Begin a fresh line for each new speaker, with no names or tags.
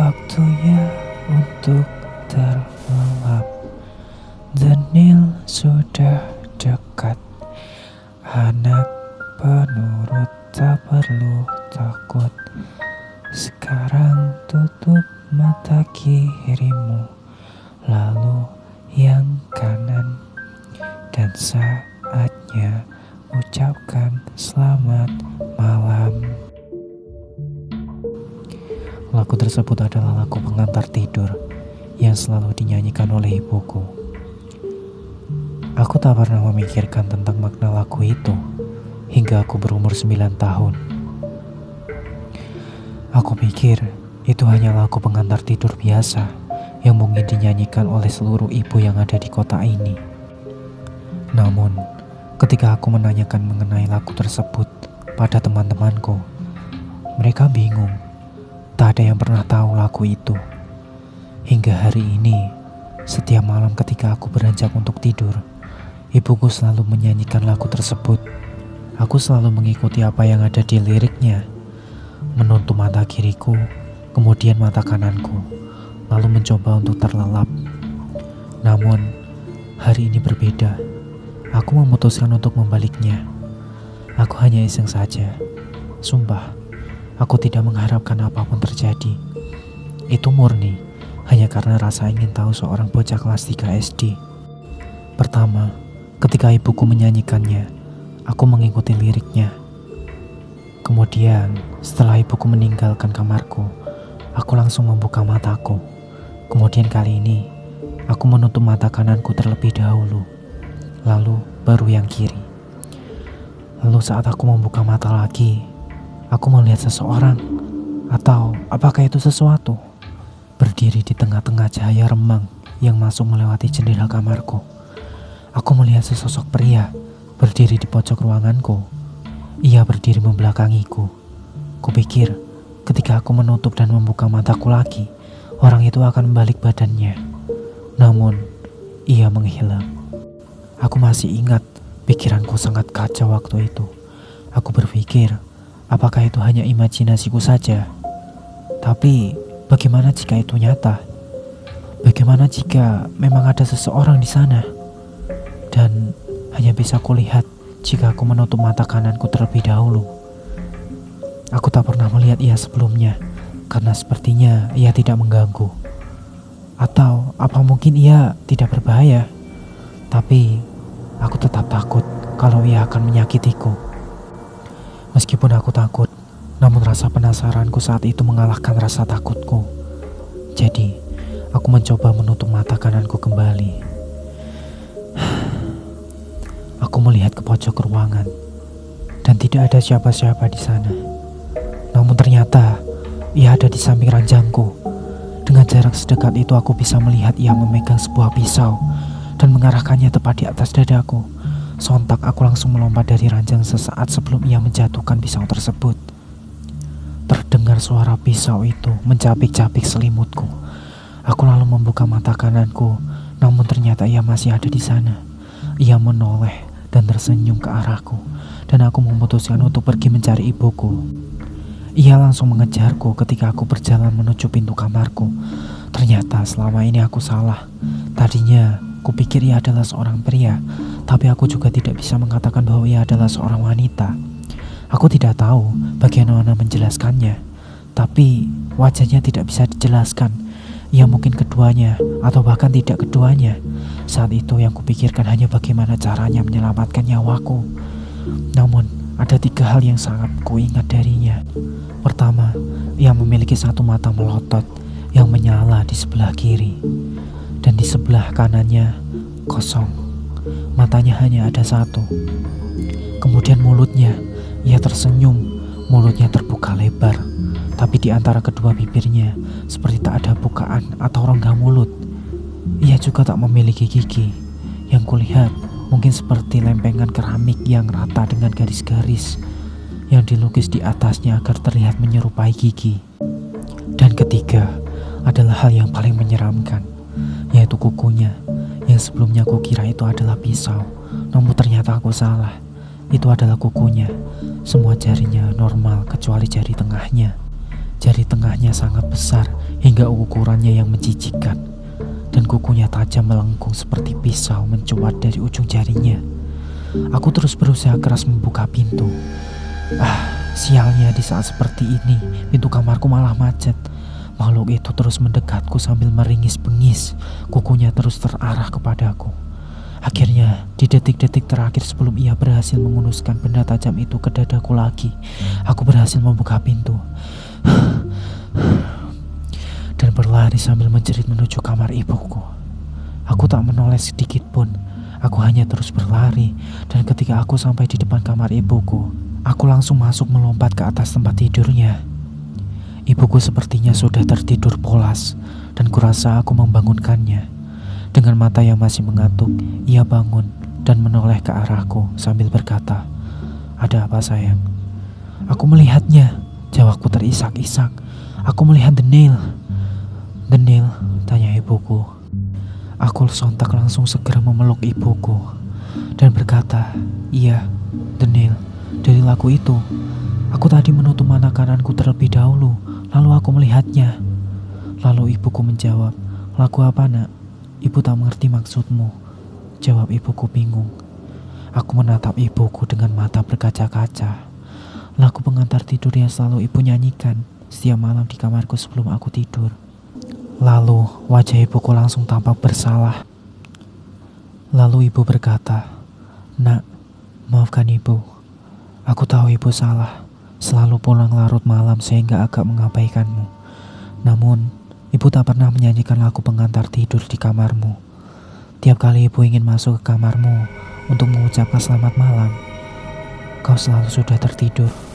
Waktunya untuk terlelap. Denil sudah dekat. Anak penurut tak perlu takut. Sekarang tutup mata kirimu Lalu yang kanan. Dan saatnya ucapkan selamat malam Lagu tersebut adalah lagu pengantar tidur yang selalu dinyanyikan oleh ibuku. Aku tak pernah memikirkan tentang makna lagu itu hingga aku berumur 9 tahun. Aku pikir itu hanya lagu pengantar tidur biasa yang mungkin dinyanyikan oleh seluruh ibu yang ada di kota ini. Namun, ketika aku menanyakan mengenai lagu tersebut pada teman-temanku, mereka bingung Tak ada yang pernah tahu lagu itu. Hingga hari ini, setiap malam ketika aku beranjak untuk tidur, ibuku selalu menyanyikan lagu tersebut. Aku selalu mengikuti apa yang ada di liriknya, menutup mata kiriku, kemudian mata kananku, lalu mencoba untuk terlelap. Namun, hari ini berbeda. Aku memutuskan untuk membaliknya. Aku hanya iseng saja. Sumpah. Aku tidak mengharapkan apa pun terjadi. Itu murni hanya karena rasa ingin tahu seorang bocah kelas 3 SD. Pertama, ketika ibuku menyanyikannya, aku mengikuti liriknya. Kemudian, setelah ibuku meninggalkan kamarku, aku langsung membuka mataku. Kemudian kali ini, aku menutup mata kananku terlebih dahulu, lalu baru yang kiri. Lalu saat aku membuka mata lagi, Aku melihat seseorang, atau apakah itu sesuatu, berdiri di tengah-tengah cahaya remang yang masuk melewati jendela kamarku. Aku melihat sesosok pria berdiri di pojok ruanganku. Ia berdiri membelakangiku. Kupikir ketika aku menutup dan membuka mataku lagi, orang itu akan membalik badannya. Namun, ia menghilang. Aku masih ingat pikiranku sangat kacau waktu itu. Aku berpikir, Apakah itu hanya imajinasiku saja? Tapi bagaimana jika itu nyata? Bagaimana jika memang ada seseorang di sana? Dan hanya bisa kulihat jika aku menutup mata kananku terlebih dahulu. Aku tak pernah melihat ia sebelumnya karena sepertinya ia tidak mengganggu. Atau apa mungkin ia tidak berbahaya? Tapi aku tetap takut kalau ia akan menyakitiku. Meskipun aku takut, namun rasa penasaranku saat itu mengalahkan rasa takutku. Jadi, aku mencoba menutup mata kananku kembali. Aku melihat ke pojok ruangan dan tidak ada siapa-siapa di sana. Namun ternyata ia ada di samping ranjangku. Dengan jarak sedekat itu aku bisa melihat ia memegang sebuah pisau dan mengarahkannya tepat di atas dadaku. Sontak aku langsung melompat dari ranjang sesaat sebelum ia menjatuhkan pisau tersebut. Terdengar suara pisau itu mencapik-capik selimutku. Aku lalu membuka mata kananku, namun ternyata ia masih ada di sana. Ia menoleh dan tersenyum ke arahku, dan aku memutuskan untuk pergi mencari ibuku. Ia langsung mengejarku ketika aku berjalan menuju pintu kamarku. Ternyata selama ini aku salah. Tadinya Kupikir ia adalah seorang pria, tapi aku juga tidak bisa mengatakan bahwa ia adalah seorang wanita. Aku tidak tahu bagaimana menjelaskannya, tapi wajahnya tidak bisa dijelaskan. Ia mungkin keduanya, atau bahkan tidak keduanya. Saat itu yang kupikirkan hanya bagaimana caranya menyelamatkan nyawaku. Namun, ada tiga hal yang sangat kuingat darinya. Pertama, ia memiliki satu mata melotot yang menyala di sebelah kiri dan di sebelah kanannya kosong. Matanya hanya ada satu. Kemudian mulutnya, ia tersenyum, mulutnya terbuka lebar, tapi di antara kedua bibirnya seperti tak ada bukaan atau rongga mulut. Ia juga tak memiliki gigi. Yang kulihat mungkin seperti lempengan keramik yang rata dengan garis-garis yang dilukis di atasnya agar terlihat menyerupai gigi. Dan ketiga adalah hal yang paling menyeramkan yaitu kukunya yang sebelumnya aku kira itu adalah pisau namun ternyata aku salah itu adalah kukunya semua jarinya normal kecuali jari tengahnya Jari tengahnya sangat besar hingga ukurannya yang menjijikkan. Dan kukunya tajam melengkung seperti pisau mencuat dari ujung jarinya. Aku terus berusaha keras membuka pintu. Ah, sialnya di saat seperti ini, pintu kamarku malah macet. Makhluk itu terus mendekatku sambil meringis bengis. Kukunya terus terarah kepadaku. Akhirnya, di detik-detik terakhir sebelum ia berhasil mengunuskan benda tajam itu ke dadaku lagi, aku berhasil membuka pintu dan berlari sambil menjerit menuju kamar ibuku. Aku tak menoleh sedikit pun. Aku hanya terus berlari, dan ketika aku sampai di depan kamar ibuku, aku langsung masuk melompat ke atas tempat tidurnya. Ibuku sepertinya sudah tertidur polas, dan kurasa aku membangunkannya. Dengan mata yang masih mengantuk, ia bangun dan menoleh ke arahku sambil berkata, "Ada apa, sayang?" Aku melihatnya. Jawabku terisak-isak. Aku melihat Denil. Denil, tanya ibuku. Aku sontak langsung segera memeluk ibuku dan berkata, "Iya, Denil, dari lagu itu. Aku tadi menutup mata kananku terlebih dahulu, lalu aku melihatnya." Lalu ibuku menjawab, "Lagu apa, Nak?" Ibu tak mengerti maksudmu, jawab ibuku bingung. Aku menatap ibuku dengan mata berkaca-kaca. Lagu pengantar tidur yang selalu ibu nyanyikan setiap malam di kamarku sebelum aku tidur. Lalu wajah ibuku langsung tampak bersalah. Lalu ibu berkata, Nak, maafkan ibu. Aku tahu ibu salah. Selalu pulang larut malam sehingga agak mengabaikanmu. Namun, Ibu tak pernah menyanyikan lagu pengantar tidur di kamarmu. Tiap kali ibu ingin masuk ke kamarmu untuk mengucapkan selamat malam, kau selalu sudah tertidur.